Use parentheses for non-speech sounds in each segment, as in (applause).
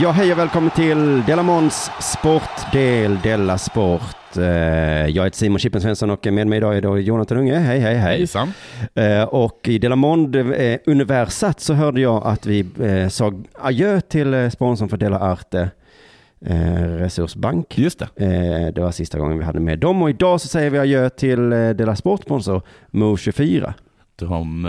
Ja, hej och välkommen till Della Måns sportdel Della Sport. Eh, Jag heter Simon Chippen Svensson och med mig idag är då Jonathan Unge. Hej, hej, hej. Hejsan. Eh, Och i Delamond eh, Universat så hörde jag att vi sa adjö till sponsorn för Dela Arte Resursbank. Just det. Det var sista gången vi hade med dem och idag så säger vi adjö till Dela Sport-sponsor Mo24. De,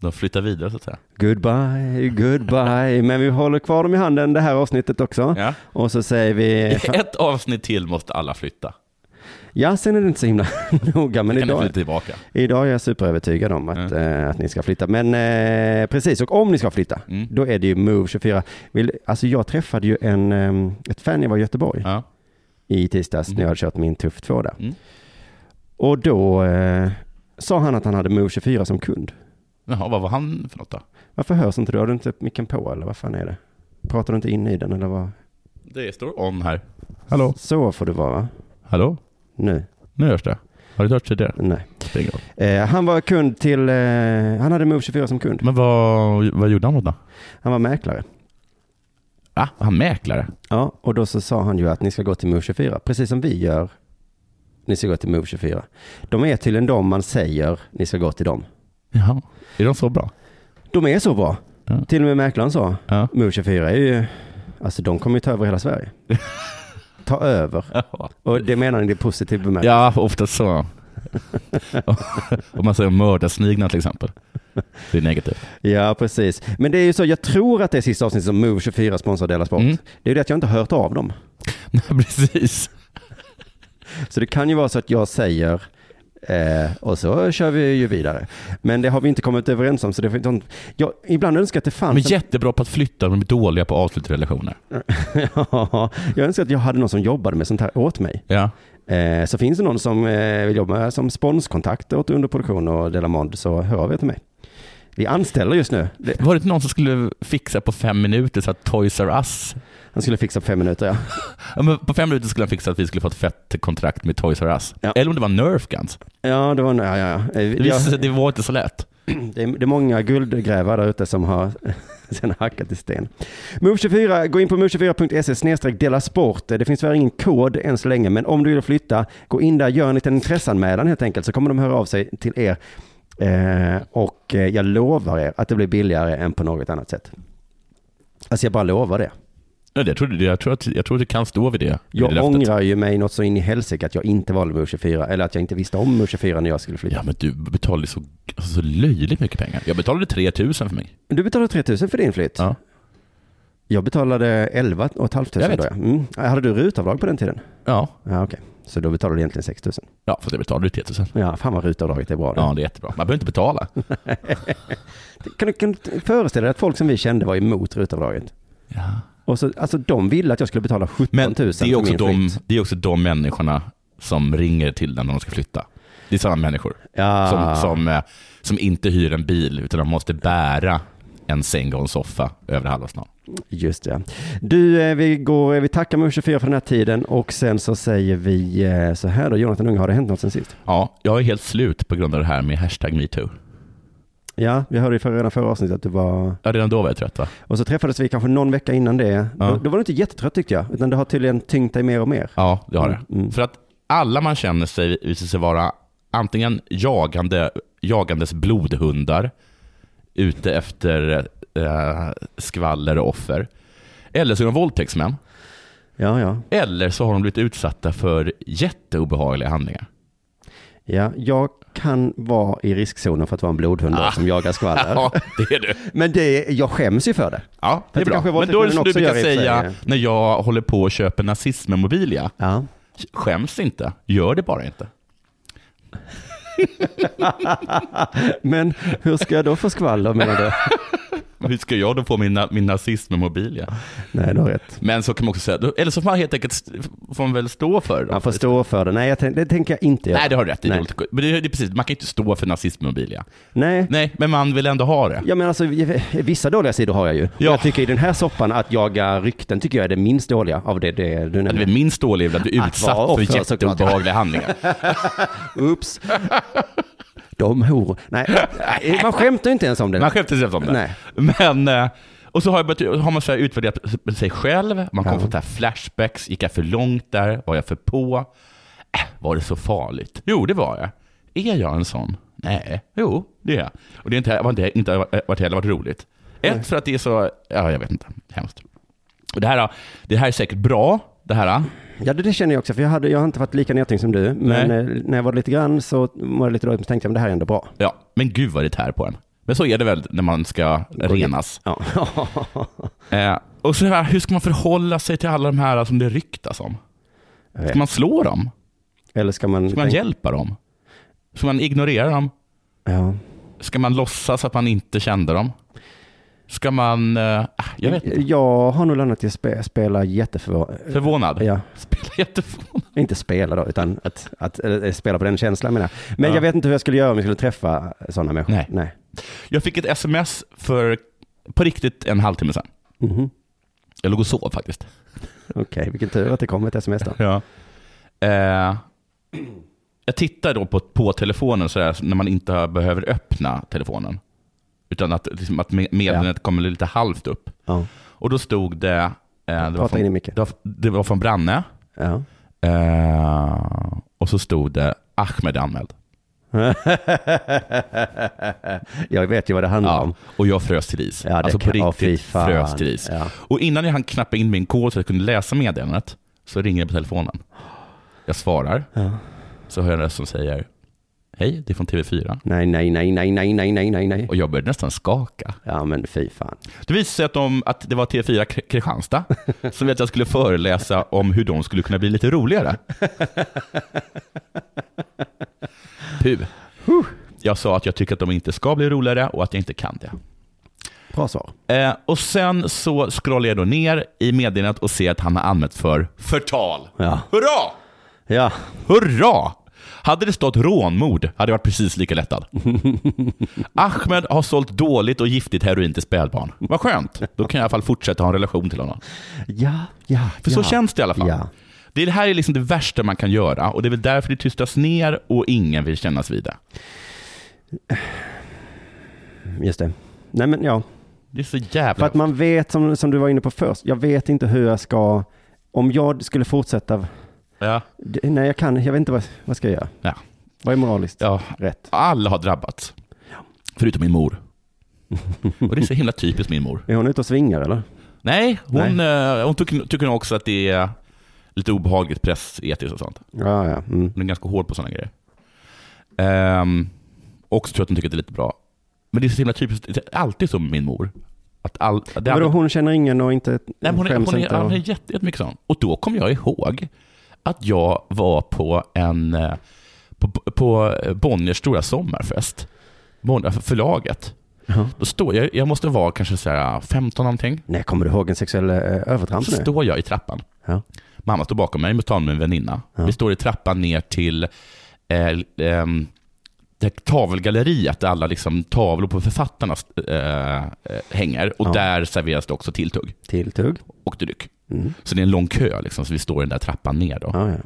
de flyttar vidare så att säga. Goodbye, goodbye. Men vi håller kvar dem i handen det här avsnittet också. Ja. Och så säger vi... (laughs) Ett avsnitt till måste alla flytta. Ja, sen är det inte så himla (laughs) noga, men idag, idag är jag superövertygad om att, Mm. eh, att ni ska flytta. Men eh, precis, och om ni ska flytta, Mm. då är det ju Move24. Vill, alltså jag träffade ju en, eh, ett fan när jag var i Göteborg Ja. i tisdags när Mm. jag hade kört min Tuff 2 där. Mm. Och då eh, sa han att han hade Move24 som kund. Jaha, vad var han för något då? Varför hörs inte du? Har du inte micken på eller vad fan är det? Pratar du inte in i den eller vad? Det står on här. Hallå? Så får du vara va? Hallå? Nu? Nu hörs det. Har du hört tidigare? Nej. Eh, han var kund till, eh, han hade Move24 som kund. Men vad, vad gjorde han då? Han var mäklare. Ah, han mäklare? Ja, och då så sa han ju att ni ska gå till Move24, precis som vi gör. Ni ska gå till Move24. De är tydligen de man säger ni ska gå till dem. Jaha. Är de så bra? De är så bra. Ja. Till och med mäklaren sa, Ja. Move24 är ju, alltså de kommer ju ta över hela Sverige. (laughs) ta över. Och det menar ni det är positiv bemärkelse? Ja, ofta så. (laughs) Om man säger mördarsnigna till exempel. Det är negativt. Ja, precis. Men det är ju så, jag tror att det är sista avsnittet som Move24 sponsrar Dela Sport. Mm. Det är ju det att jag inte har hört av dem. (laughs) Nej, precis. Så det kan ju vara så att jag säger eh, och så kör vi ju vidare. Men det har vi inte kommit överens om. Så det jag ibland önskar att det De fanns... är jättebra på att flytta, men de är dåliga på att avsluta relationer. (laughs) Ja, jag önskar att jag hade någon som jobbade med sånt här åt mig. Ja. Eh, så finns det någon som eh, vill jobba som sponskontakt åt underproduktion och Delamond så hör av er till mig. Vi anställer just nu. Det, Var det någon som skulle fixa på fem minuter så att Toys R Us han skulle fixa på fem minuter, ja. (laughs) Ja, men på fem minuter skulle han fixa att vi skulle få ett fett kontrakt med Toys R Us. Ja. Eller om det var Nerf Guns. Ja, det var... Ja, ja, Det, att det var inte så lätt. (clears throat) Det är, det är många guldgrävare där ute som har (laughs) sen hackat i sten. Move24, gå in på move24.se snedstreck dela sport. Det finns tyvärr ingen kod än så länge, men om du vill flytta, gå in där, gör en liten intresseanmälan helt enkelt, så kommer de höra av sig till er. Eh, och eh, jag lovar er att det blir billigare än på något annat sätt. Alltså jag bara lovar det. Ja, jag, tror, jag, tror att, jag tror att det kan stå vid det. vid Jag löftet. ångrar ju mig något så in i helsike att jag inte valde Move24, eller att jag inte visste om Move24 när jag skulle flytta. Ja, men du betalade så, alltså, så löjligt mycket pengar. Jag betalade 3000 för mig. Du betalade 3000 för din flytt. Ja. Jag betalade 11 och ett halvt tusen Jag då. vet. Ja. Mm. Hade du rutavdrag på den tiden? Ja, Ja, okej. Så då betalade du egentligen 6 000. ja för det betalade du 3000. Ja, fan vad rutavdraget är bra. Ja, det är jättebra. Man behöver inte betala. (laughs) Kan, du, kan du föreställa dig att folk som vi kände var emot rutavdraget? Ja. Och så, alltså de ville att jag skulle betala 17 Men 000 det är, också de, flytt. det är också de människorna som ringer till den när de ska flytta. Det är samma människor. Ja, som, som, eh, som inte hyr en bil utan de måste bära en säng och en soffa över halva stan. just det. Du, eh, vi, går, vi tackar Move24 för den här tiden och sen så säger vi eh, så här då, Jonathan Unge, har det hänt något sen sist? Ja, jag är helt slut på grund av det här med hashtag metoo. Ja, vi hörde ju för, redan förra avsnittet att du var... Ja, redan då var jag trött va? Och så träffades vi kanske någon vecka innan det. Ja. Då, då var du inte jättetrött tyckte jag, utan det har tydligen tyngt dig mer och mer. Ja, det har det. Mm, mm. För att alla man känner sig visar sig vara antingen jagande, jagandes blodhundar, ute efter eh, skvaller och offer, eller så är de våldtäktsmän, Ja, ja. eller så har de blivit utsatta för jätteobehagliga handlingar. Ja, jag kan vara i riskzonen för att vara en blodhund Ah. som jagar skvaller. (laughs) Ja, det är du. Men det, jag skäms ju för det. Ja, det är det bra. kanske Men då är det som du brukar säga när jag håller på och köper nazismmemobilia. Ja. Skäms inte, gör det bara inte. Men hur ska jag då få skvaller menar du? (laughs) Hur ska jag då få min, min nazismmobil? Ja? Nej, du har rätt. Men så kan man också säga, eller så får man helt enkelt får man väl stå för det. Man får stå för det. Nej, jag tänk, det tänker jag inte göra. Nej, det har du rätt i. Det är Men det, är- det är precis, man kan inte stå för nazismmobil. Ja. Nej. Nej, men man vill ändå ha det. Ja men alltså vissa dåliga sidor har jag ju. Och Ja. Jag tycker i den här soppan att jaga rykten tycker jag är det minst dåliga av det, det du det nämnde. är minst dåligt att bli Att utsatt för jätteobehagliga handlingar. (laughs) Oops. (laughs) De horor. Nej, (laughs) man skämtar ju inte ens om det. Man skämtar sig om det. Nej. Men, eh, och så har, jag har man så utvärderat sig själv, man kommer Ja. få flashbacks, gick jag för långt där, var jag för på? Äh, var det så farligt? Jo, det var jag. Är jag en sån? Nej, jo, det är jag. Och det är inte, har inte, inte varit heller varit roligt. Ett, för att det är så, ja jag vet inte, hemskt. Och det här, det här är säkert bra, det här. Ja, det, det känner jag också, för jag, hade, jag har inte varit lika nedtänkt som du. Men Nej. eh, när jag var lite grann så var det lite dåligt, men tänkte jag, men det här är ändå bra. Ja, men gud vad det tär på en. Men så är det väl när man ska renas. Ja. (laughs) Eh, och så här, hur ska man förhålla sig till alla de här som det ryktas om? Jag. Ska man slå dem? Eller ska man... Ska man hjälpa dem? Ska man ignorera dem? Ja. Ska man låtsas att man inte kände dem? Ska man, eh, jag vet inte, Jag har nog landat i att spe, spela jätteförvånad. förvånad? Ja, Spela jätteförvånad. (laughs) inte spela då, utan att, att, eh, spela på den känslan menar jag. Men Ja. jag vet inte hur jag skulle göra om jag skulle träffa sådana människor. Nej. Nej. Jag fick ett sms för, på riktigt, en halvtimme sedan. Mhm. Jag låg och sov faktiskt. Okej, vilken tur att det kom ett sms då. Ja. Eh, jag tittar då på, på telefonen sådär, när man inte behöver öppna telefonen. Utan att, liksom, att med- meddelandet kommer lite halvt upp. Ja. Och då stod det... Eh, det, var från, det, var, det var från Branne. Ja. Eh, och så stod det Ahmed är anmäld. (laughs) jag vet ju vad det handlar Ja, om. och jag frös till is. Ja, alltså på ja, riktigt fan. frös till is. Ja. Och innan jag hann knappa in min kod så jag kunde läsa meddelandet så ringer det på telefonen. Jag svarar, Ja. så hör jag en röst som säger Hej, det är från TV4. Nej, nej, nej, nej, nej, nej, nej, nej, nej. Och jag började nästan skaka. Ja, men fy fan. Det visade sig att, de, att det var TV4 K- Kristianstad (laughs) som vet att jag skulle föreläsa om hur de skulle kunna bli lite roligare. Puh. Jag sa att jag tycker att de inte ska bli roligare och att jag inte kan det. Bra svar. Eh, och sen så scrollar jag då ner i meddelandet och ser att han har anmält för förtal. Ja. Hurra! Ja, Hurra! Hade det stått rånmord hade jag varit precis lika lättad. (laughs) Ahmed har sålt dåligt och giftigt heroin till spädbarn. Vad skönt. Då kan jag i alla fall fortsätta ha en relation till honom. ja, ja. För så känns det i alla fall. Ja. Det, här är liksom det värsta man kan göra och det är väl därför det tystas ner och ingen vill kännas vid det. Just det. Nej, men ja. Det är så För jävla... att man vet, som, som du var inne på först, jag vet inte hur jag ska, om jag skulle fortsätta, Ja, det- nej jag kan, jag vet inte vad, vad ska jag göra? ja, Vad är moraliskt ja. rätt? Alla har drabbats. Förutom min mor. (laughs) Och det är så himla typiskt min mor. Är hon ute och svingar eller? Nej, hon, eh, hon tycker, tycker nog också att det är lite obehagligt pressetiskt och sånt. Ja, ja. Mm. Hon är ganska hård på sådana grejer. Um, och så tror jag att hon tycker att det är lite bra. Men det är så himla typiskt, det är alltid med min mor. Att all, det Vadå, hon känner ingen och inte nej, hon är, hon är, hon är Och, jätte, jättemycket sån. Och då kom jag ihåg att jag var på en eh, på, på Bonniers stora sommarfest. Bonnier, förlaget. Ja. Då står jag, jag måste vara kanske så här 15 någonting. Nej, kommer du ihåg en sexuell eh, övertramp Så nu? står jag i trappan. Ja. Mamma står bakom mig, måste ta med en väninna. Ja. Vi står i trappan ner till eh, ehm, det tavelgalleriet där alla liksom tavlor på författarna eh, eh, hänger. Och där serveras det också tilltugg Tilltugg? och dryck. Mm. Så det är en lång kö, liksom, så vi står i den där trappan ner. Då, Ja, ja.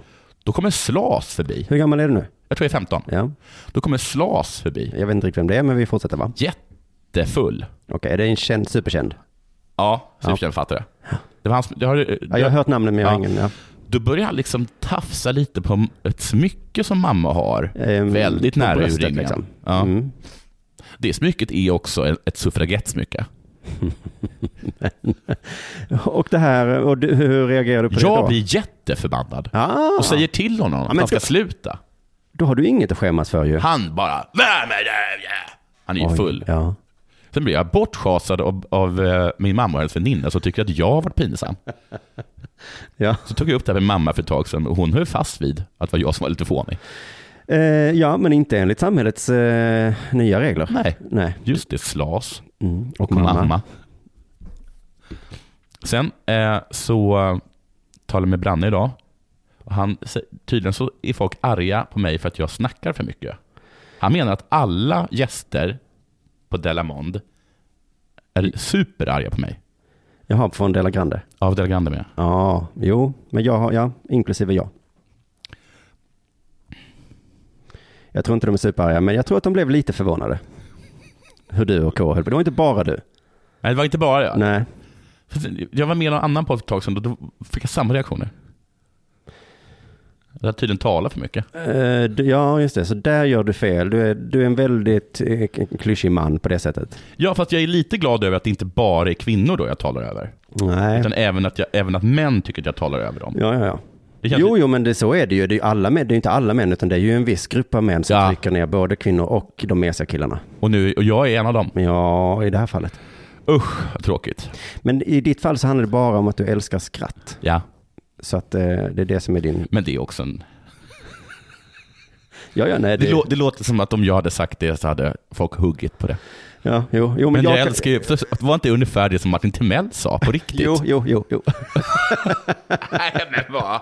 då kommer Slas förbi. Hur gammal är du nu? Jag tror jag är 15. Ja. Då kommer Slas förbi. Jag vet inte riktigt vem det är, men vi fortsätter va? Jättefull. Okej, är det en känd, superkänd? Ja, Ja. superkänd författare. Det var hans, det har, det, Ja, jag har hört namnet, men jag har Ja. ingen. Ja. Då börjar han liksom tafsa lite på ett smycke som mamma har. Ehm, Väldigt nära urringningen. liksom. Ja. Mm. Det smycket är också ett- ett suffragettsmycke. (laughs) Och det här, och du, hur reagerar du på det Jag blir jätteförbannad Ah, och säger till honom att han ska då- sluta. Då har du inget att skämmas för ju. Han bara, vem är det? Han är ju Oj, full. Ja. Sen blir jag bortschasad av, av eh, min mamma och hennes väninna som tycker att jag har varit pinsam. (laughs) Ja. Så tog jag upp det här med mamma för ett tag sedan och hon höll fast vid att det var jag som var lite fånig. Eh, ja, men inte enligt samhällets eh, nya regler. Nej, Nej. just det, slas. Mm. och mamma. Sen eh, så eh, talade jag med Branne idag. Och han, tydligen så är folk arga på mig för att jag snackar för mycket. Han menar att alla gäster på Delamond är superarga på mig. Jaha, från Dela Grande. Av Delagrande med. Ja, jo, men jag har, ja, inklusive jag. Jag tror inte de är superarga, men jag tror att de blev lite förvånade. Hur du och K höll på. Det var inte bara du. Nej, det var inte bara jag. Nej. Jag var med i någon annan podd för ett tag sedan och då fick jag samma reaktioner. Jag har tydligen talat för mycket. Du- ja, just det. Så där gör du fel. Du är, du är en väldigt eh, klyschig man på det sättet. Ja, fast jag är lite glad över att det inte bara är kvinnor då jag talar över. Nej. Utan även att, jag, även att män tycker att jag talar över dem. Ja, ja, ja. Jo, jo, men det, så är det ju. Det är, alla män, det är inte alla män, utan det är ju en viss grupp av män som Ja. trycker ner både kvinnor och de mesiga killarna. Och, nu, och jag är en av dem. Ja, i det här fallet. Usch, tråkigt. Men i ditt fall så handlar det bara om att du älskar skratt. Ja, Så att eh, det är det som är din... men det är också en... (laughs) Ja, ja, nej, Det, det... lå, det låter som att om jag hade sagt det så hade folk huggit på det. Ja, jo, jo, men, Men jag, jag... älskar ju... Var inte ungefär det som Martin Timell sa på (laughs) riktigt? Jo, jo, jo, jo. (laughs) Nej, men vad?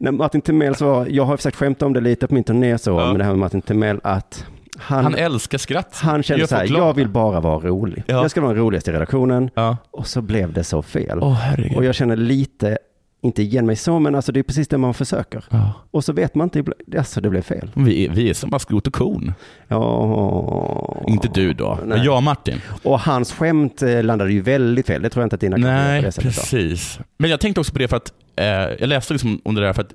När Martin Timell sa, jag har försökt skämta om det lite på min turné så, Ja. med det här med Martin Timell, att han, Han han, älskar skratt. kände Gör så här, jag vill bara vara rolig. Ja. Jag ska vara den roligaste i redaktionen. Ja. Och så blev det så fel. Herregud. Och jag känner lite, inte igen mig så, men alltså det är precis det man försöker. Ja. Och så vet man inte, alltså det blev fel. Vi, vi är som bara skrot och korn. Ja. Inte du då, Nej. men jag och Martin. Och hans skämt eh, landade ju väldigt fel. Det tror jag inte att dina kollegor på Nej, det sättet precis. Men jag tänkte också på det för att, eh, jag läste liksom om det där för att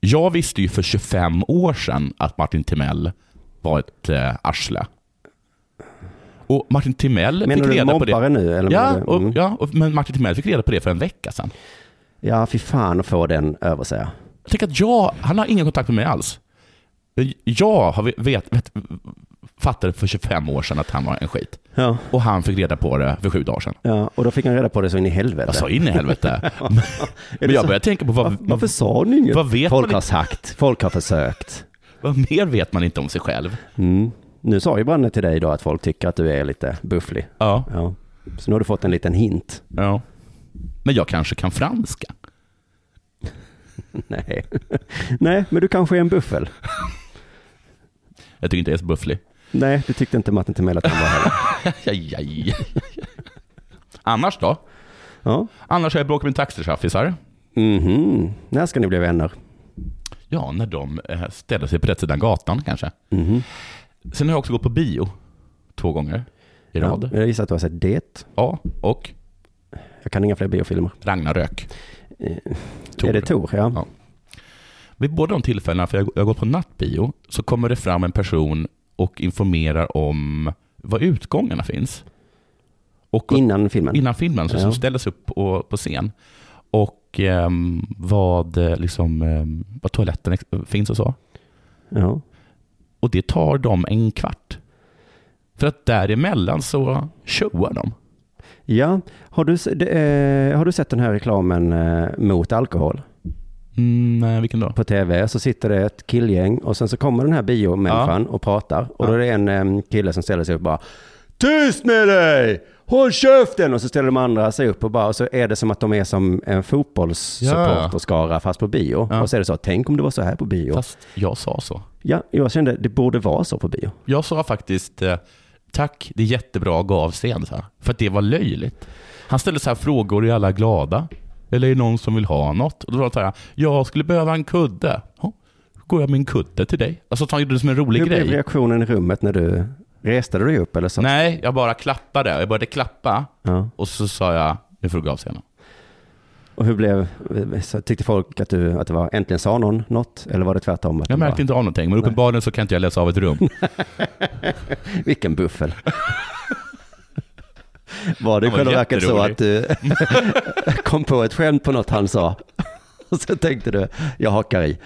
jag visste ju för 25 år sedan att Martin Timell var ett eh, arsle. Och Martin Timell Menar fick du reda på mobbare det. nu? Eller Ja, menar du- och, mm. ja och, men Martin Timell fick reda på det för en vecka sedan. Ja, fy fan att få den över sig. Jag tänker att jag, han har ingen kontakt med mig alls. Jag har vet, vet, fattade för 25 år sedan att han var en skit. Ja, Och han fick reda på det för sju dagar sedan. ja, och då fick han reda på det så in i helvete. Jag sa in i helvete. (laughs) Men men jag började tänka på vad, Varför, sa ni inget? vad vet Folk man har sagt, folk har försökt. Vad mer vet man inte om sig själv? Mm. Nu sa ju Branne till dig idag att folk tycker att du är lite bufflig. Ja, Ja. Så nu har du fått en liten hint. ja. Men jag kanske kan franska. (laughs) Nej. Nej, men du kanske är en buffel. (laughs) Jag tycker inte jag är så bufflig. Nej, det tyckte inte Martin Timell att han var heller. (laughs) Annars då? Ja. Annars har jag bråkat med taxichaffisar. Mhm. När ska ni bli vänner? Ja, när de eh, ställer sig på rätt sidan gatan kanske. Mhm. Sen har jag också gått på bio två gånger i Ja, rad. jag gissar att du har sett Det. Ja, och Jag kan inga fler biofilmer. Ragnarök. Eh, Tor. Är det Tor? Ja. Ja. Vid båda de tillfällena, för jag jag har gått på nattbio, så kommer det fram en person och informerar om var utgångarna finns. Och Innan filmen? innan filmen, så Ja. som ställs upp på, på scen. Och ehm, vad, eh, liksom, ehm, vad toaletten finns och så. Ja. Och det tar dem en kvart. För att däremellan så showar de. Ja, har du, eh, har du sett den här reklamen eh, mot alkohol? Mm, nej, vilken då? På tv så sitter det ett killgäng och sen så kommer den här biomänniskan och pratar och då är det en eh, kille som ställer sig upp och bara Tyst med dig! Håll käften! Och så ställer de andra sig upp och bara, och så är det som att de är som en fotbollssupporterskara fast på bio. Ja. Och så är det så, tänk om det var så här på bio. Fast jag sa så. Ja, jag kände det borde vara så på bio. Jag sa faktiskt eh, tack, det är jättebra, gav sen, så här, för att det var löjligt. Han ställde så här frågor, är alla glada? Eller är det någon som vill ha något? Och då var det så här, jag skulle behöva en kudde. Ja, går jag med en kudde till dig? Alltså han gjorde det som en rolig Hur blev grej. reaktionen i rummet när du reste du dig upp eller så? Nej, jag bara klappade. Jag började klappa Ja. och så sa jag, nu får du gå av scenen. Och hur blev, tyckte folk att, du, att det var äntligen sa någon något? Eller var det tvärtom? Att Jag märkte inte av någonting, men uppenbarligen så kan inte jag läsa av ett rum. Var, (laughs) vilken buffel. (laughs) var det i var själva verket så att du (laughs) kom på ett skämt på något han sa? Och så tänkte du, jag hakar i.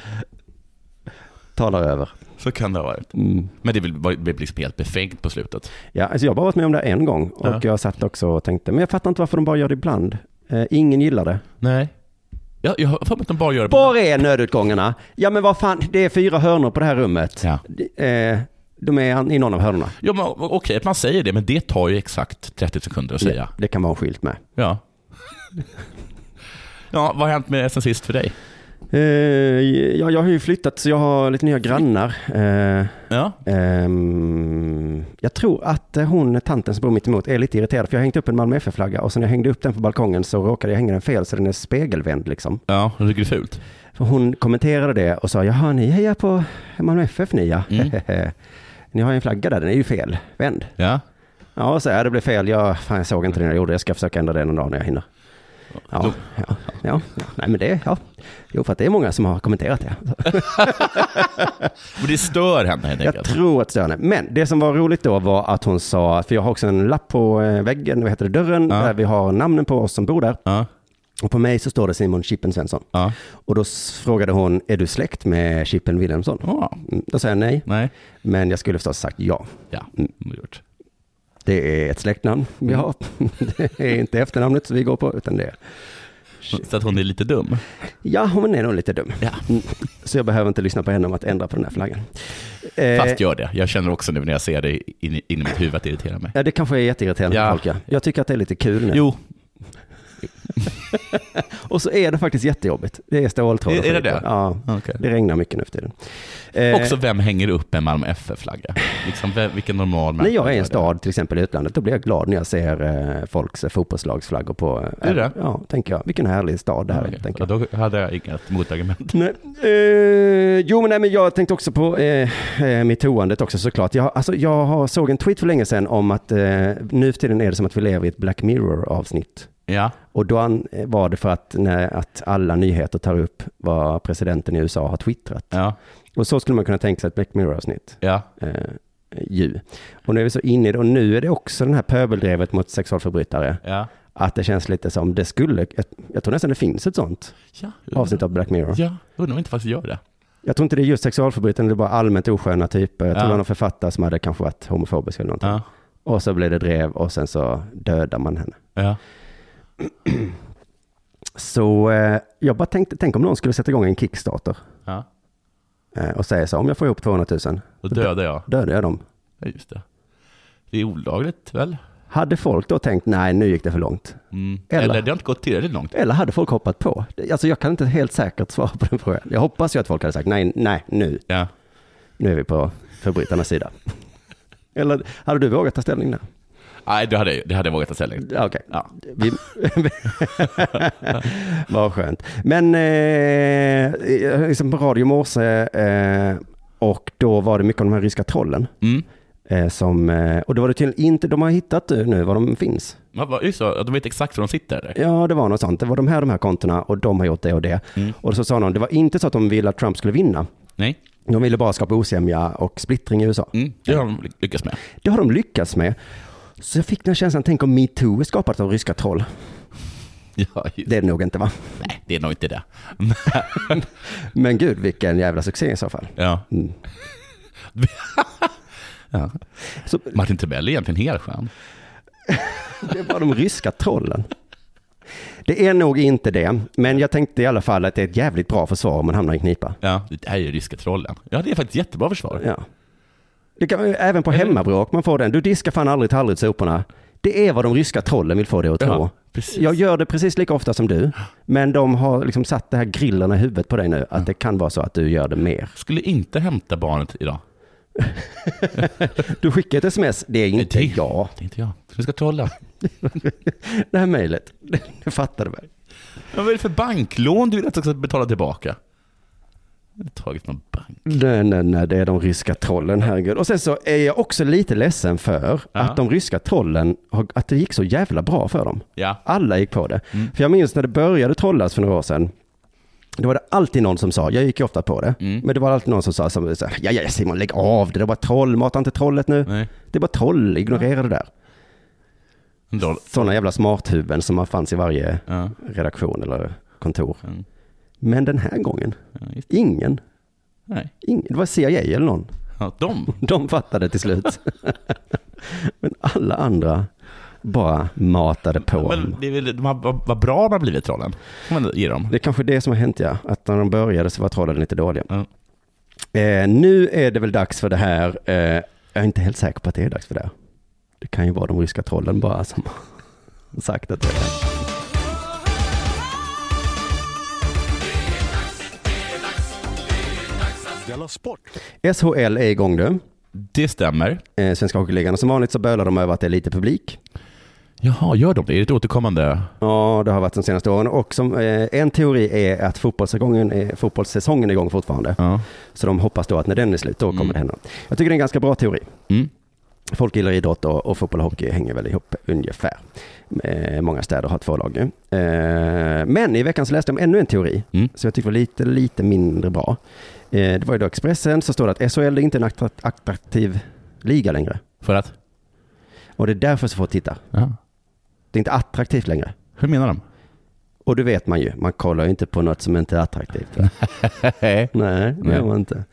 Talar över. Så kan det ha varit. Mm. Men det blev liksom helt befängt på slutet. Ja, alltså jag har bara varit med om det en gång och Ja. jag satt också och tänkte, men jag fattar inte varför de bara gör det ibland. Eh, ingen gillar det. Nej. Jag, jag har för mig att de bara gör det Var är nödutgångarna? Ja men vad fan, det är fyra hörnor på det här rummet. Ja. Eh, De är i någon av hörnorna. Ja, men okej att man säger det, men det tar ju exakt 30 sekunder att säga. Det, det kan vara en skylt med. Ja. (laughs) Ja, vad har hänt med sen sist för dig? Eh, ja, jag har ju flyttat så jag har lite nya grannar. Eh, Ja. ehm, jag tror att eh, hon, tanten som bor mitt emot, är lite irriterad för jag har hängt upp en Malmö FF-flagga och sen när jag hängde upp den på balkongen så råkade jag hänga den fel så den är spegelvänd liksom. Ja, jag tycker det är fult. Hon kommenterade det och sa, jaha ni hejar på Malmö FF ni ja. Mm. (laughs) ni har ju en flagga där, den är ju fel, vänd. Ja. Ja, så är det blev fel. Jag, fan, jag såg inte det när jag gjorde det. Jag ska försöka ändra det någon dag när jag hinner. Ja, ja, ja, ja. Nej men det, ja. Jo, för att det är många som har kommenterat det. (laughs) Men det stör henne helt Jag enkelt. tror att det stör henne. Men det som var roligt då var att hon sa, för jag har också en lapp på eh, väggen, vad heter det, dörren, Ja. där vi har namnen på oss som bor där. Ja. Och på mig så står det Simon Chippen Svensson. Ja. Och då frågade hon, är du släkt med Chippen Wilhelmsson? Ja. Mm, Då sa jag nej, Nej. men jag skulle förstås sagt ja. Ja, Mm. gjort. Det är ett släktnamn vi har. (laughs) Det är inte efternamnet vi går på, utan det är Så att hon är lite dum. Ja, hon är nog lite dum. Ja. Mm. Så jag behöver inte lyssna på henne om att ändra på den här flaggan. Eh, Fast gör det. Jag känner också nu när jag ser det in, in i mitt huvud att det irriterar mig. Ja, det kanske är jätteirriterande Ja. för folk. Ja. Jag tycker att det är lite kul nu. Jo, (laughs) Och så är det faktiskt jättejobbigt. Det är ståltråd. Är- är det det? Ja, okej. det regnar mycket nu för tiden. Eh, Också vem hänger upp en Malmö FF-flagga? Liksom, vem, vilken normal när människa jag är i en stad, till exempel i utlandet, då blir jag glad när jag ser eh, folks eh, fotbollslagsflaggor på. Eh, Är det? Ja, tänker jag. Vilken härlig stad det här är. Okej. Tänker Ja, jag. då hade jag inget motargument. Nej. Eh, jo, men, nej, men jag tänkte också på eh, metoo-andet också såklart. Jag, alltså, jag har, såg en tweet för länge sedan om att eh, nu för tiden är det som att vi lever i ett Black Mirror-avsnitt. Ja, Och då var det för att, när, att alla nyheter tar upp vad presidenten i USA har twittrat. ja, Och så skulle man kunna tänka sig ett Black Mirror-avsnitt. ja. Eh, ju. Och nu är vi så inne i det. Och nu är det också den här pöbeldrevet mot sexualförbrytare. ja. Att det känns lite som, det skulle, jag, jag tror nästan det finns ett sånt ja. avsnitt av Black Mirror. Ja, undrar om inte faktiskt gör det. Jag tror inte det är just sexualförbrytare, det är bara allmänt osköna typer. Jag tror Ja. det var någon författare som hade kanske varit homofobisk eller någonting. Ja, Och så blev det drev och sen så dödar man henne. ja. (clears throat) Så eh, jag bara tänkte, tänk om någon skulle sätta igång en Kickstarter ja. eh, och säga så, om jag får ihop 200 000, Då dödar jag. dödar jag dem. Ja, just det. Det är olagligt väl? Hade folk då tänkt, nej nu gick det för långt? Mm. Eller- Eller det har inte gått tillräckligt långt. Eller hade folk hoppat på? Alltså jag kan inte helt säkert svara på den frågan. Jag hoppas ju att folk hade sagt, nej, nej, nu, Ja. nu är vi på förbrytarnas sida. (laughs) Eller hade du vågat ta ställning där? Nej, det hade, det hade jag vågat ta ställning. Okej. Ja. Vi... (laughs) Vad skönt. Men eh, liksom på radio morse eh, och då var det mycket om de här ryska trollen. Mm. Eh, som, eh, och då var det tydligen inte, de har hittat nu var de finns. Ja, Just så, de vet exakt var de sitter eller? Ja, det var något sånt. Det var de här, de här kontona och de har gjort det och det. Mm. Och så sa någon, det var inte så att de ville att Trump skulle vinna. Nej, De ville bara skapa osämja och splittring i USA. mm. det har de lyckats med. Det har de lyckats med. Så jag fick den känslan, tänk om metoo är skapat av ryska troll. Ja. Det är det nog inte va? Nej, det är nog inte det. (laughs) Men gud, vilken jävla succé i så fall. Ja. Mm. (laughs) ja. Så Martin Timell är egentligen helt skön. (laughs) det var de ryska trollen. Det är nog inte det, men jag tänkte i alla fall att det är ett jävligt bra försvar om man hamnar i knipa. Ja, det här är ju ryska trollen. Ja, det är faktiskt jättebra försvar. Ja. Det kan, även på hemmabråk man får den. Du diskar fan aldrig tallrikssoporna. Det är vad de ryska trollen vill få dig att tro. Ja. Jag gör det precis lika ofta som du, men de har liksom satt det här grillerna i huvudet på dig nu, att det kan vara så att du gör det mer. Skulle inte hämta barnet idag. (laughs) Du skickar ett sms, det är inte det- jag. Det är inte jag. Du ska trolla. (laughs) Det här mejlet, (laughs) det, det fattar du väl? Vad är det för banklån du vill att jag ska betala tillbaka? Tagit någon bank. Nej, nej, nej, det är de ryska trollen, herregud. Och sen så är jag också lite ledsen för Ja. att de ryska trollen, att det gick så jävla bra för dem. Ja. Alla gick på det. Mm. För jag minns när det började trollas för några år sedan, då var det alltid någon som sa, jag gick ju ofta på det, Mm. men det var alltid någon som sa, som, ja, ja Simon lägg av det, det är bara troll, mata inte trollet nu. Nej. Det är bara troll, ignorera det där. Sådana jävla smarthuvuden som man fanns i varje Ja. redaktion eller kontor. Mm. Men den här gången, ja ingen, Nej. ingen, det var CIA eller någon. Ja, de. (laughs) De fattade till slut. (laughs) Men alla andra bara matade på. Men det är väl, de har, vad, vad bra de har blivit trollen. Man ge dem. Det är kanske det som har hänt ja, att när de började så var trollen lite dåliga. Ja. Eh, nu är det väl dags för det här. Eh, jag är inte helt säker på att det är dags för det. här. Det kan ju vara de ryska trollen bara som (laughs) sagt att det är det. Della Sport! SHL är igång nu. Det stämmer. Eh, Svenska Hockeyligan. Och som vanligt så bölar de över att det är lite publik. Jaha, gör de det? Är det ett återkommande? Ja, det har varit de senaste åren. Och som, eh, en teori är att fotbollssäsongen är, fotbollssäsongen är igång fortfarande. Ja. Så de hoppas då att när den är slut, då kommer Mm. det hända. Jag tycker det är en ganska bra teori. Mm. Folk gillar idrott och, och fotboll och hockey hänger väl ihop ungefär. Eh, många städer har två lag. Eh, men i veckan så läste jag om ännu en teori, Mm. så jag tyckte var lite, lite mindre bra. Eh, det var ju då Expressen, så står det att SHL är inte en attra- attraktiv liga längre. För att? Och det är därför så får titta. Ja. Det är inte attraktivt längre. Hur menar de? Och det vet man ju, man kollar ju inte på något som inte är attraktivt. (laughs) Nej, det Nej. gör man inte.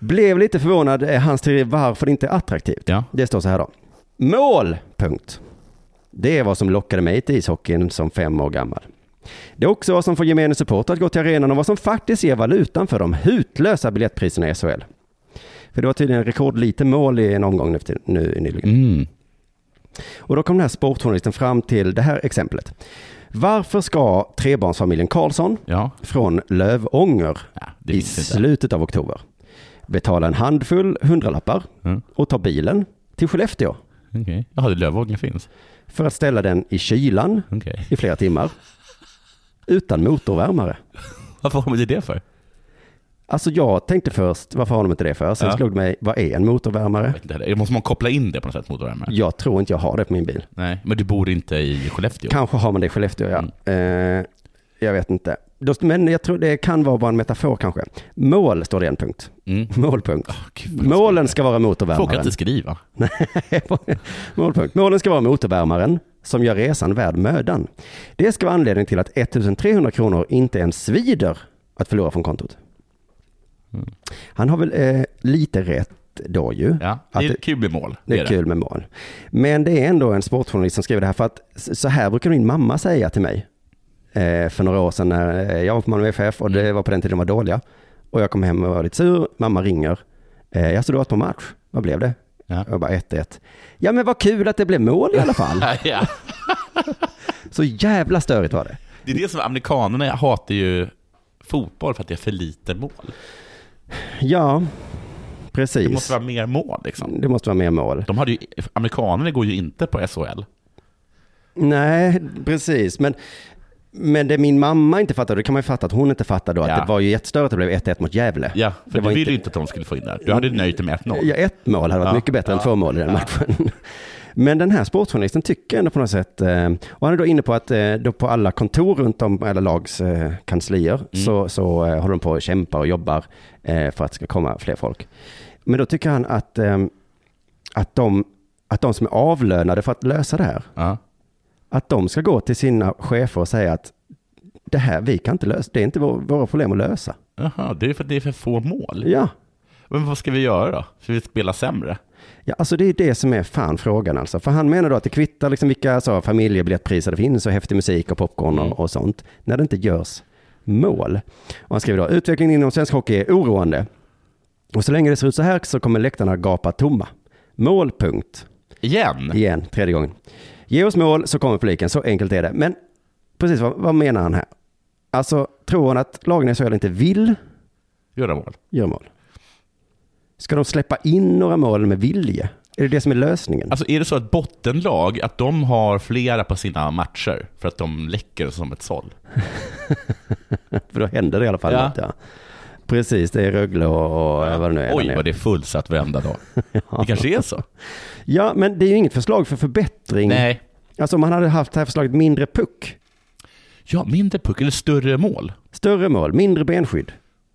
Blev lite förvånad, eh, hans teori varför det inte är attraktivt. Ja. Det står så här då. Mål! Punkt. Det är vad som lockade mig till ishockeyn som fem år gammal. Det är också vad som får gemene supporter att gå till arenan och vad som faktiskt ger valutan för de hutlösa biljettpriserna i SHL. För det var tydligen rekordlite mål i en omgång nu, nu nyligen. Mm. Och då kom den här sportjournalisten fram till det här exemplet. Varför ska trebarnsfamiljen Karlsson Ja. från Lövånger ja i slutet av oktober betala en handfull hundralappar Mm. och ta bilen till Skellefteå Okej. Jaha, det Lövånger finns. för att ställa den i kylan Okej. i flera timmar utan motorvärmare. (laughs) Varför har de det för? Alltså jag tänkte först, varför har de inte det för? Sen Ja. slog det mig, vad är en motorvärmare? Inte. Måste man koppla in det på något sätt mot värme? Jag tror inte jag har det på min bil. Nej, men du bor inte i Skellefteå? Kanske har man det i Skellefteå, ja. Mm. Eh, jag vet inte. Men jag tror det kan vara bara en metafor kanske. Mål står det en punkt. Mm. (laughs) Målpunkt. Gud, vad Målen ska vara Folk kan motorvärmaren. inte skriva. (laughs) Målpunkt. Målen ska vara motorvärmaren som gör resan värd mödan. Det ska vara anledning till att 1300 kronor inte ens svider att förlora från kontot. Mm. Han har väl eh, lite rätt då ju. Ja, det är det- kul med mål. Det är kul med mål. Men det är ändå en sportjournalist som skriver det här för att så här brukar min mamma säga till mig för några år sedan när eh, jag var på Malmö FF och det var på den tiden de var dåliga. Och jag kom hem och var lite sur. Mamma ringer. Eh, jag stod åt på match. Vad blev det? Ja. Jag bara 1-1. Ja men vad kul att det blev mål i alla fall. (laughs) ja. (laughs) Så jävla störigt var det. Det är det som amerikanerna hatar ju fotboll för att det är för lite mål. Ja, precis. Det måste vara mer mål liksom. Det måste vara mer mål. De hade ju, amerikanerna går ju inte på SHL. Nej, precis. Men, men det min mamma inte fattade, det kan man ju fatta att hon inte fattade då, Ja. att det var ju jättestörigt att det blev 1-1 mot Gävle. Ja, för Det du ville inte- ju inte att de skulle få in det. Du hade nöjt dig med 1-0. Ja, ett mål hade varit Ja. mycket bättre än Ja. två mål i den matchen. (laughs) Men den här sportjournalisten tycker ändå på något sätt, eh, och han är då inne på att eh, då på alla kontor runt om alla lags eh, kanslier Mm. så, så håller de på att kämpa och jobbar för att det ska komma fler folk. Men då tycker han att, att, de, att de som är avlönade för att lösa det här, Ja. Att de ska gå till sina chefer och säga att det här, vi kan inte lösa, det är inte vår, våra problem att lösa. Jaha, det är för att det är för få mål. Ja, Men vad ska vi göra då? Ska vi spela sämre? Ja, alltså det är det som är fan frågan alltså. För han menar då att det kvittar liksom vilka så, familjebiljettpriser det finns och häftig musik och popcorn och, Mm. och sånt. När det inte görs mål. Och han skriver då, utvecklingen inom svensk hockey är oroande. Och så länge det ser ut så här så kommer läktarna gapa tomma. Mål, punkt. Igen? Igen, tredje gången. Ge oss mål så kommer publiken, så enkelt är det. Men precis, vad, vad menar han här? Alltså, tror han att lagen i SHL inte vill Göra mål? göra mål? Ska de släppa in några mål med vilje? Är det det som är lösningen? Alltså är det så att bottenlag, att de har flera på sina matcher för att de läcker som ett såll? (laughs) För då händer det i alla fall Ja. något. Ja. Precis, det är Rögle och, och vad det nu är. Oj, vad det är fullsatt varenda dag. (laughs) Det kanske är så? Ja, men det är ju inget förslag för förbättring. Nej. Alltså om man hade haft det här förslaget mindre puck, Ja, mindre puck eller större mål. större mål, mindre benskydd,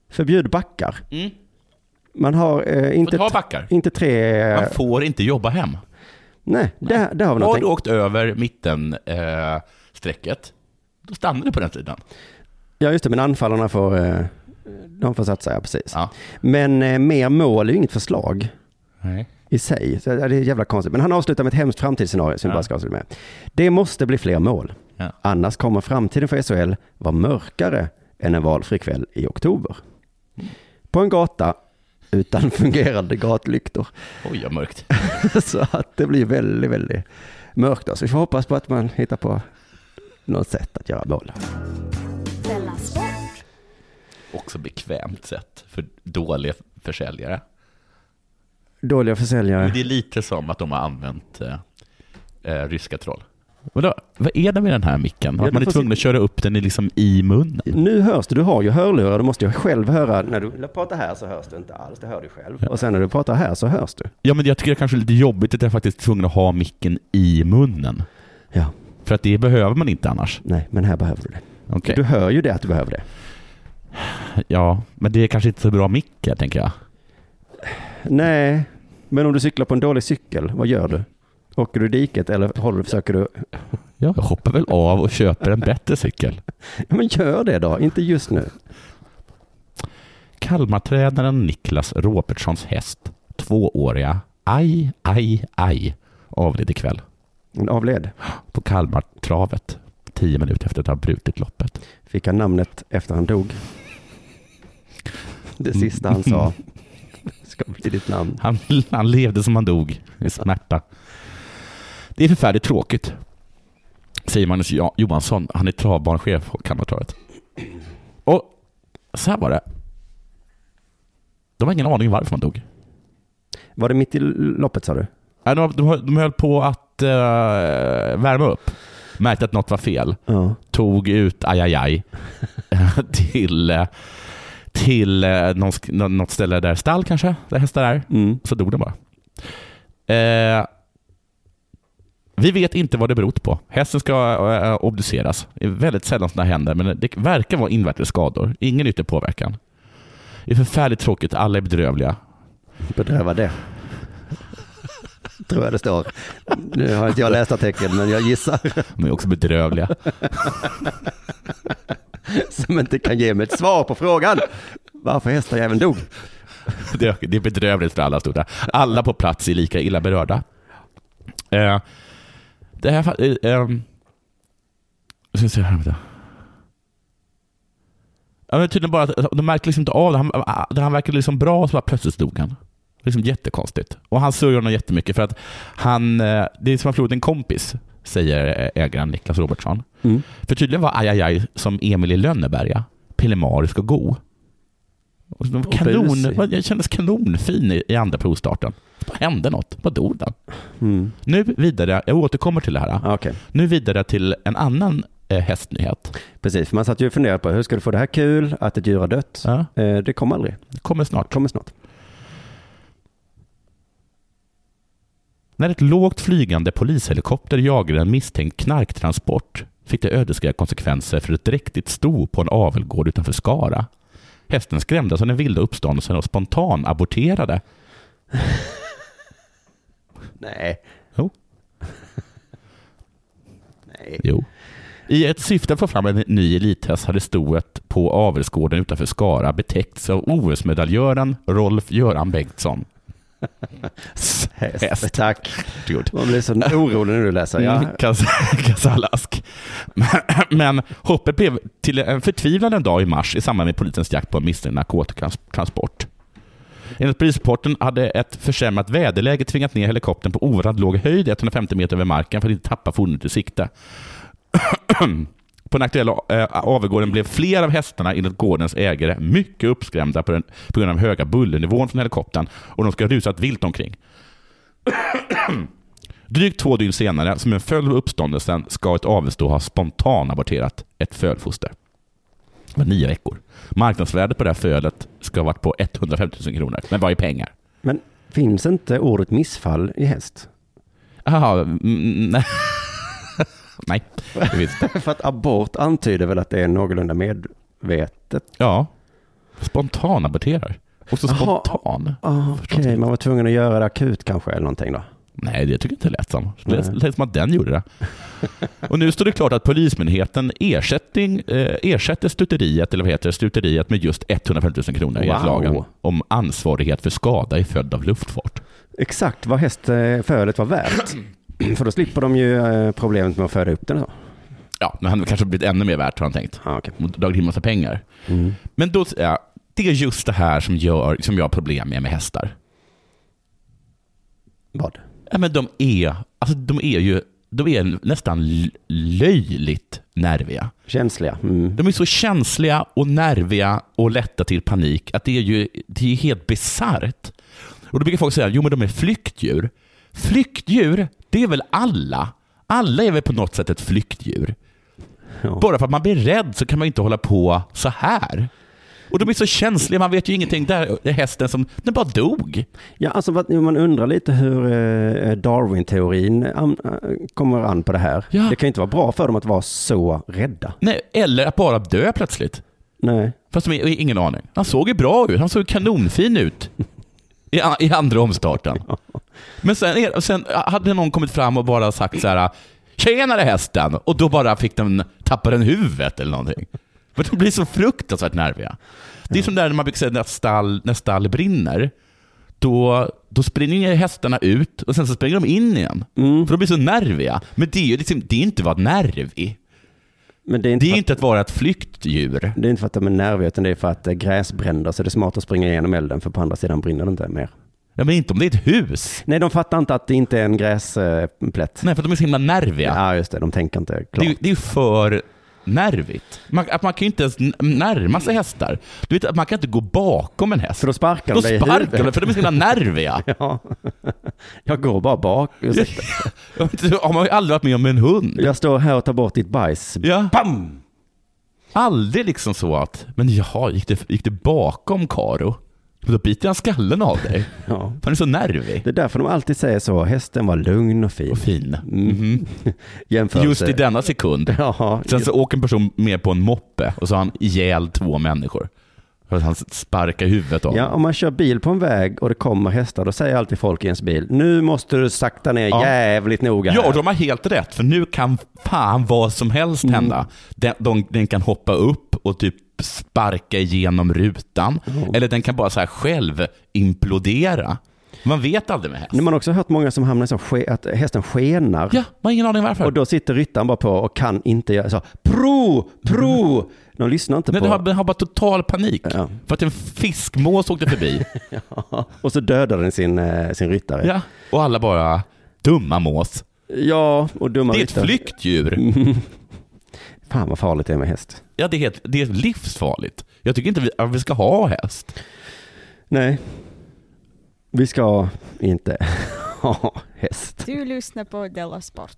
förbjud backar. Mm. Man har eh, inte, ta backar. inte tre... Man får inte jobba hem. Nej, där, där har vi Har någonting. du åkt över mitten eh, strecket, då stannar du på den sidan. Ja, just det, men anfallarna får, eh, de får satsa, ja precis. Ja. Men eh, mer mål är ju inget förslag Nej. i sig. Så det är jävla konstigt. Men han avslutar med ett hemskt framtidsscenario som Ja. bara ska avsluta med. Det måste bli fler mål. Ja. Annars kommer framtiden för SHL vara mörkare än en valfri kväll i oktober. På en gata utan (laughs) fungerande gatlyktor. Oj, vad mörkt. (laughs) Så att det blir väldigt, väldigt mörkt. Då. Så vi får hoppas på att man hittar på något sätt att göra mål. Också bekvämt sätt för dåliga försäljare. Dåliga försäljare. Det är lite som att de har använt eh, eh, ryska troll. Vadå? Vad är det med den här micken? Ja, Att man du är tvungen att köra upp den i, liksom i munnen? Nu hörs det, du har ju hörlurar, du måste ju själv höra. När du pratar här så hörs det inte alls, det hör du själv. Och sen när du pratar här så hörs du. Ja, men jag tycker det kanske är lite jobbigt att jag faktiskt är tvungen att ha micken i munnen. Ja, För att det behöver man inte annars. nej, men här behöver du det. Okej. Du hör ju det att du behöver det. Ja, men det är kanske inte så bra mick här, tänker jag. Nej, men om du cyklar på en dålig cykel, vad gör du? Åker du i diket eller håller, försöker du? Jag hoppar väl av och köper en bättre cykel. (laughs) Ja, men gör det då, inte just nu. Kalmartränaren Niklas Robertsons häst, tvååriga Aj, aj, aj, avled ikväll En avled. på Kalmartravet, tio minuter efter att ha brutit loppet. Fick han namnet efter han dog? Det sista han sa ska bli ditt namn. Han, han levde som han dog, i smärta. Det är förfärligt tråkigt, säger Magnus Jo- Johansson. Han är travbanechef på Kalmartravet. Och så här var det. De har ingen aning varför han dog. Var det mitt i loppet sa du? Nej, De, de, de höll på att eh, värma upp. Märkte att något var fel. Ja. Tog ut ajajaj (laughs) till, eh, till eh, någon, något ställe där stall kanske, där hästar är. Mm. Så dog den bara. Eh, vi vet inte vad det berott på. Hästen ska eh, obduceras. Det är väldigt sällan sådana händer, men det verkar vara invärtes skador. Ingen yttre påverkan. Det är förfärligt tråkigt, alla är bedrövliga. Bedröva det. Tror jag det står. Nu har inte jag läst artikeln, men jag gissar. De är också bedrövliga. (laughs) (laughs) Som inte kan ge mig ett svar på frågan. Varför hästajäveln dog. Det är, det är bedrövligt för alla stora. Alla på plats är lika illa berörda. Eh, det här... Eh, jag ska se här, vänta. Ja, men tydligen bara att de märkte liksom inte av det. Han, ah, han verkade liksom bra, så bara plötsligt dog han. Liksom jättekonstigt. Och han sörjer honom jättemycket för att han... Eh, det är som att han förlorat en kompis, säger ägaren Niklas Robertsson. Mm. För tydligen var Ajajaj som Emil i Lönneberga pillemarisk och god. Och kanon, jag kändes kanonfin i, i andra provstarten. Vad hände något? Vad dog den? Mm. Nu vidare, jag återkommer till det här. Ja, Okej, Nu vidare till en annan eh, hästnyhet. precis. För man satt ju och funderade på hur ska du få det här kul, att ett djur har dött. Ja, Eh, Det kommer aldrig. det kommer snart. kommer snart. När ett lågt flygande polishelikopter jagade en misstänkt knarktransport fick det ödesdigra konsekvenser för ett dräktigt sto på en avelgård utanför Skara. Hästen skrämdes av den vilda uppståndelsen och spontan aborterade. (laughs) Nej. Jo. (laughs) Nej. Jo. I ett syfte att få fram en ny elithäst hade stoet på avelsgården utanför Skara betäckts av OS-medaljören Rolf Göran Bengtsson. Häst. Häst. Tack. Varsågod. Man blir så orolig när du läser. Ja. Mm. Men, men hoppet blev till en förtvivlande dag i mars i samband med polisens jakt på en misstänkt narkotikatransport. Enligt polisrapporten hade ett försämrat väderläge tvingat ner helikoptern på oerhört låg höjd, 150 meter över marken, för att inte tappa fordonet ur sikte. På den aktuella äh, avegården blev flera av hästarna enligt gårdens ägare mycket uppskrämda på, den, på grund av höga bullernivån från helikoptern och de ska ha rusat vilt omkring. (clears throat) Drygt två dygn senare, som en följd av uppståndelsen, ska ett avelssto ha spontanaborterat ett fölfoster. Det var nio veckor. Marknadsvärdet på det här fölet ska ha varit på 150 000 kronor. Men vad är pengar? Men finns inte ordet missfall i häst? Jaha, mm, nej. (laughs) nej, det finns inte. (laughs) För att abort antyder väl att det är någorlunda medvetet. Ja, spontanaborterar. Och så spontan. Ah, Okej, man var tvungen att göra det akut kanske eller någonting då. Nej, det tycker jag inte lät som. Det lät, som att den gjorde det. (laughs) Och nu står det klart att Polismyndigheten ersättning, eh, ersätter stuteriet, eller vad heter det, stuteriet med just 150 000 kronor enligt Wow. lagen om ansvarighet för skada i följd av luftfart. Exakt vad hästfölet var värt. (clears throat) (clears throat) För då slipper de ju eh, problemet med att föda upp den. Så. Ja, men han kanske blivit ännu mer värt har han tänkt. Ah, okay. Och dragit in massa pengar. mm. Men då, ja, det är just det här som, gör, som jag har problem med med hästar. Vad? Ja, men de är, alltså, de är ju de är nästan löjligt nerviga. Känsliga. Mm. De är så känsliga och nerviga och lätta till panik att det är ju det är helt bisarrt. Och då brukar folk säga, jo men de är flyktdjur. Flyktdjur, det är väl alla? Alla är väl på något sätt ett flyktdjur? Ja. Bara för att man blir rädd så kan man inte hålla på så här. Och de är så känsliga, man vet ju ingenting. Där är hästen som, den bara dog. Ja, alltså man undrar lite hur eh, Darwin-teorin eh, kommer an på det här. Ja. Det kan ju inte vara bra för dem att vara så rädda. Nej, eller att bara dö plötsligt. Nej. Fast de har ingen aning. Han såg ju bra ut, han såg kanonfin ut (laughs) i, i andra omstarten. Men sen, är, sen hade någon kommit fram och bara sagt så här Tjenare hästen! Och då bara fick den, tappade den huvudet eller någonting. För de blir så fruktansvärt nerviga. Det är som där när man brukar säga när stall, när stall brinner. Då, då springer hästarna ut och sen så springer de in igen. Mm. För de blir så nerviga. Men det är ju liksom, det är inte att vara nervig. Men det är, inte Det är inte att vara ett flyktdjur. det är inte för att de är nerviga, utan det är för att eh, gräs bränner, så det är smart att springa igenom elden, för på andra sidan brinner det inte mer. Ja, men inte om det är ett hus. Nej, de fattar inte att det inte är en gräsplätt. Nej, för de är så himla nerviga. Ja, just det. De tänker inte Det, klart. är, ju- det är ju för nervigt. Man, att man kan ju inte ens närma sig hästar. Du vet att man kan inte gå bakom en häst. För då sparkar Då de dig i sparkar de, för de är så himla nerviga. (laughs) Ja. Jag går bara bak. (laughs) Inte, har man ju aldrig varit med om en hund. Jag står här och tar bort ditt bajs. Ja. Bam! Aldrig liksom så att, men jaha, gick det, gick det bakom Karo? Då biter han skallen av dig. (laughs) Ja. Han är så nervig. Det är därför de alltid säger så. Hästen var lugn och fin. Och fin. Mm. (laughs) Jämförelse. Just i denna sekund. Ja, Sen så åker en person med på en moppe och så har han ihjäl två människor. För att han sparkar huvudet av ja, om man kör bil på en väg och det kommer hästar, då säger alltid folk i ens bil, nu måste du sakta ner Ja. jävligt noga Ja, här. och de har helt rätt, för nu kan fan vad som helst Mm. hända. Den, de, den kan hoppa upp och typ sparka igenom rutan, eller den kan bara så här själv implodera. Man vet aldrig med häst. Men Man har också hört många som hamnar i så att hästen skenar. Ja, man har ingen aning varför. Och då sitter ryttaren bara på och kan inte göra så. Pro, pro! De lyssnar inte Nej, på... har, den har bara total panik. Ja. För att en fiskmås åkte förbi. (laughs) Och så dödar den sin, eh, sin ryttare. ja. Och alla bara, dumma mås. Ja, och dumma Det är ett ryttare. flyktdjur. (laughs) Fan vad farligt det är med häst. Ja, det är, helt, det är livsfarligt. Jag tycker inte vi, att vi ska ha häst. Nej, vi ska inte (laughs) ha häst. Du lyssnar på Della Sport.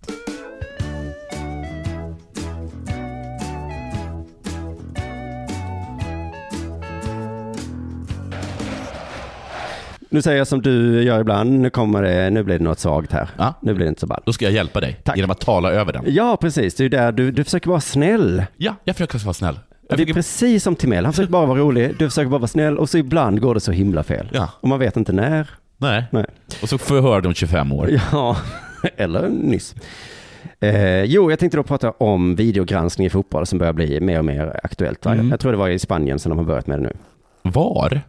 Nu säger jag som du gör ibland, nu kommer det, nu blir det något svagt här. Ja. Nu blir det inte så ball. Då ska jag hjälpa dig Tack. genom att tala över den. Ja, precis. Det är där du, du försöker vara snäll. Ja, jag försöker vara snäll. Jag Det är försöker, precis som Timell. Han försöker bara vara rolig, du försöker bara vara snäll och så ibland går det så himla fel. ja, Och man vet inte när. nej. Nej. Och så det om 25 år. Ja, (laughs) eller nyss. Eh, jo, jag tänkte då prata om videogranskning i fotboll som börjar bli mer och mer aktuellt. Mm. Jag tror det var i Spanien som de har börjat med det nu. Var?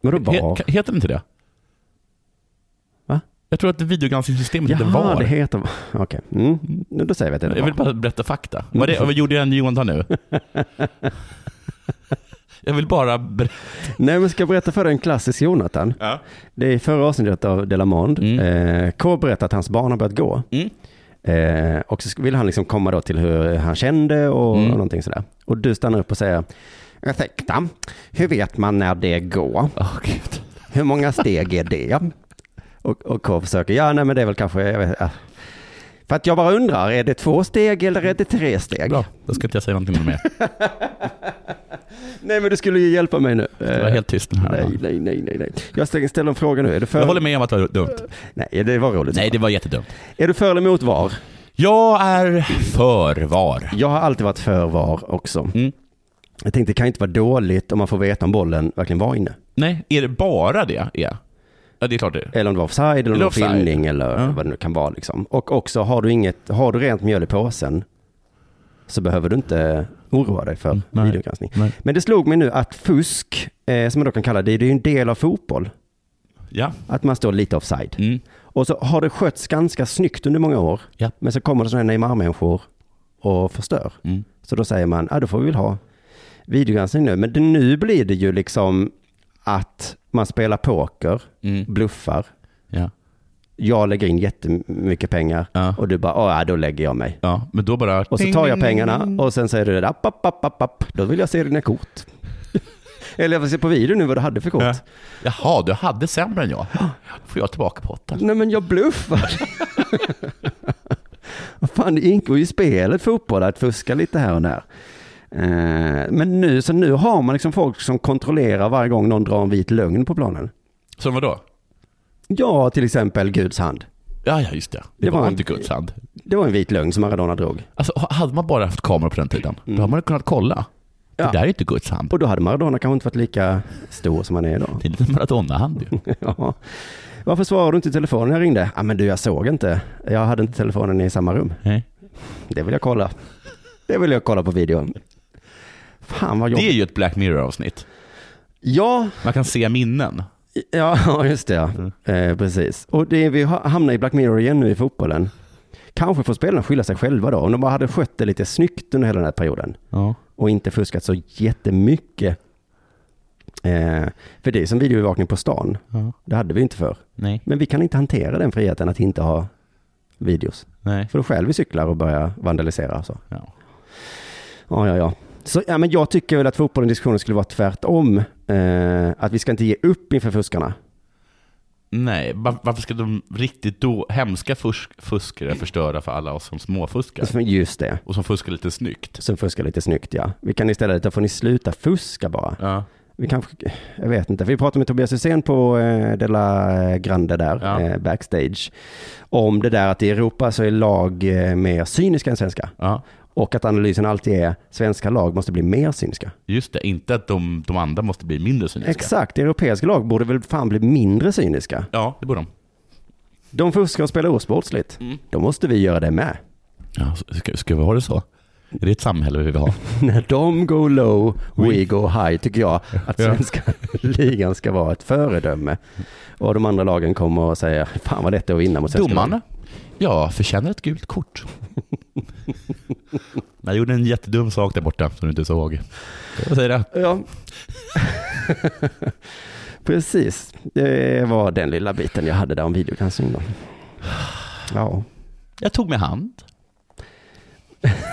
Men då He, var? heter det inte det? Va? Jag tror att videogranskningssystemet heter Jaha, VAR. det heter (laughs) Okej, mm. Nu då säger vi att det är Jag vill bara berätta fakta. Vad, det, vad gjorde jag en Johan nu? (laughs) jag vill bara berätta. Nej, men ska jag berätta för dig en klassisk Jonathan? Ja. Det är förra avsnittet av Delamond. Mm. Eh, K berättar att hans barn har börjat gå. Mm. Eh, och så vill han liksom komma då till hur han kände och, Mm. och någonting sådär. Och du stannar upp och säger, ursäkta, hur vet man när det går? Åh, Gud. Hur många steg är det? Och, och K försöker, ja nej men det är väl kanske, jag vet, ja. För att jag bara undrar, är det två steg eller är det tre steg? Bra, då ska inte jag säga någonting mer. (laughs) Nej men du skulle ju hjälpa mig nu. Det var helt tyst den här. Nej, nej, nej, nej, nej. Jag ställer en fråga nu. Är du för... Jag håller med om att det var dumt. Nej, det var roligt. Nej, det var jättedumt. Är du för eller emot VAR? Jag är för VAR. Jag har alltid varit för VAR också. Mm. Jag tänkte det kan inte vara dåligt om man får veta om bollen verkligen var inne. Nej, är det bara det? Ja, ja det är klart det är. Eller om det var offside eller om det Eller var offside. filmning eller Ja. vad det nu kan vara liksom. Och också har du inget, har du rent mjöl i påsen så behöver du inte oroa dig för Mm, nej. videogranskning. Nej. Men det slog mig nu att fusk, eh, som man då kan kalla det, det är ju en del av fotboll. Ja. Att man står lite offside. Mm. Och så har det skötts ganska snyggt under många år. Ja. Men så kommer det sådana här Neymar-människor och förstör. Mm. Så då säger man, ja då får vi väl ha videogranskning nu. Men det, nu blir det ju liksom att man spelar poker, Mm. bluffar. Ja. Jag lägger in jättemycket pengar Ja. och du bara, "Åh, ja, då lägger jag mig. ja, men då bara... Och så tar jag pengarna och sen säger du, app, app, app, app, app. då vill jag se dina kort. (laughs) Eller jag vill se på video nu vad du hade för kort. Ja. Jaha, du hade sämre än jag. Då får jag tillbaka potten. Nej men jag bluffar. (laughs) Vad fan, det ingår ju i spelet fotboll att fuska lite här och där. Eh, Men nu, så nu har man liksom folk som kontrollerar varje gång någon drar en vit lögn på planen. Som vadå? Ja, till exempel Guds hand. Ja, ja, just det. Det, Det var, var en- inte Guds hand. Det var en vit lögn som Maradona drog. Alltså, hade man bara haft kameror på den tiden, då hade man kunnat kolla. Ja. Det där är inte Guds hand. Och då hade Maradona kanske inte varit lika stor som han är idag. Det är en Maradona-hand ju. (laughs) ja. Varför svarade du inte i telefonen när jag ringde? Ja, men du, jag såg inte. Jag hade inte telefonen i samma rum. Nej. Det vill jag kolla. Det vill jag kolla på videon. Fan vad Det är jobbigt. ju ett Black Mirror-avsnitt. Ja, Man kan se minnen. ja, (laughs) just det. Ja. Mm. Eh, precis. Och det, vi ha- hamnar i Black Mirror igen nu i fotbollen. Kanske får spelarna skylla sig själva då. Om de bara hade skött det lite snyggt under hela den här perioden. Ja. Och inte fuskat så jättemycket. Eh, för det är som videoövervakning på stan. ja. Det hade vi inte för. Nej. Men vi kan inte hantera den friheten att inte ha videos. Nej. För då själv vi cyklar och börjar vandalisera. Så. Ja. Ja, ja, ja. Så ja, men jag tycker väl att fotbollen diskussionen skulle vara tvärtom. Eh, att vi ska inte ge upp inför fuskarna. Nej, var, varför ska de riktigt då, hemska fusk, fuskare förstöra för alla oss som småfuskar? Just det. Och som fuskar lite snyggt? Som fuskar lite snyggt, ja. Vi kan istället, då får ni sluta fuska bara. Ja. Vi kanske, jag vet inte, vi pratade med Tobias Hysén på eh, Della Grande där, Ja. eh, backstage, om det där att i Europa så är lag eh, mer cyniska än svenska. ja. Och att analysen alltid är, svenska lag måste bli mer cyniska. Just det, inte att de, de andra måste bli mindre cyniska. Exakt, europeiska lag borde väl fan bli mindre cyniska. Ja, det borde de. De fuskar och spelar osportsligt. Mm. Då måste vi göra det med. Ja, ska, ska vi ha det så? Är det ett samhälle vi vill ha? (laughs) När de go low, we go high, tycker jag att svenska (laughs) ligan ska vara ett föredöme. Och de andra lagen kommer och säger, fan vad lätt det är att vinna mot svenska Domaren? Lag." Ja, förtjänar ett gult kort. (laughs) Jag gjorde en jättedum sak där borta som du inte såg. Jag säger det. Ja. Precis, det var den lilla biten jag hade där om videogranskning då. Ja, Jag tog med hand.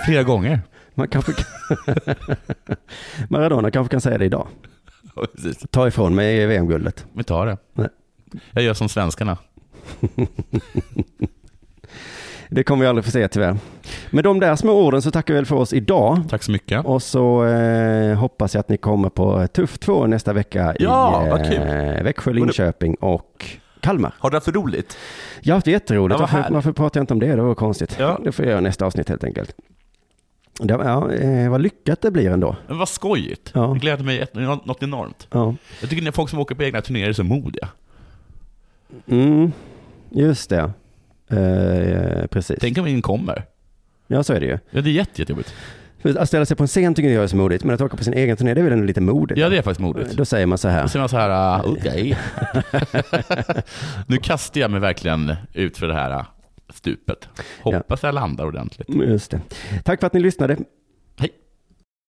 Flera gånger. man kanske (laughs) Maradona kanske kan säga det idag. Ta ifrån mig VM-guldet. Vi tar det. Nej. Jag gör som svenskarna. (laughs) Det kommer vi aldrig få se tyvärr. Med de där små orden så tackar vi väl för oss idag. Tack så mycket. Och så eh, hoppas jag att ni kommer på Tuff 2 nästa vecka Ja, i eh, Växjö, Linköping och Kalmar. Har du haft roligt? Jag har haft jätteroligt. Varför, varför pratar jag inte om det? Det var konstigt. Ja. Det får jag göra nästa avsnitt helt enkelt. Det, ja, eh, vad lyckat det blir ändå. Men vad skojigt. Ja. Det gläder mig något enormt. Ja. Jag tycker att folk som åker på egna turnéer är så modiga. Mm, just det. Eh, precis. Tänk om ingen kommer. Ja, så är det ju. Ja, det är jätte, jättejobbigt. För att ställa sig på en scen tycker jag är så modigt, men att åka på sin egen turné, det är väl ändå lite modigt? Ja, det är faktiskt modigt. Då säger man så här. Då säger man så här, ah, okej. (laughs) nu kastar jag mig verkligen ut för det här ah, stupet. Hoppas jag landar ordentligt. Just det. Tack för att ni lyssnade.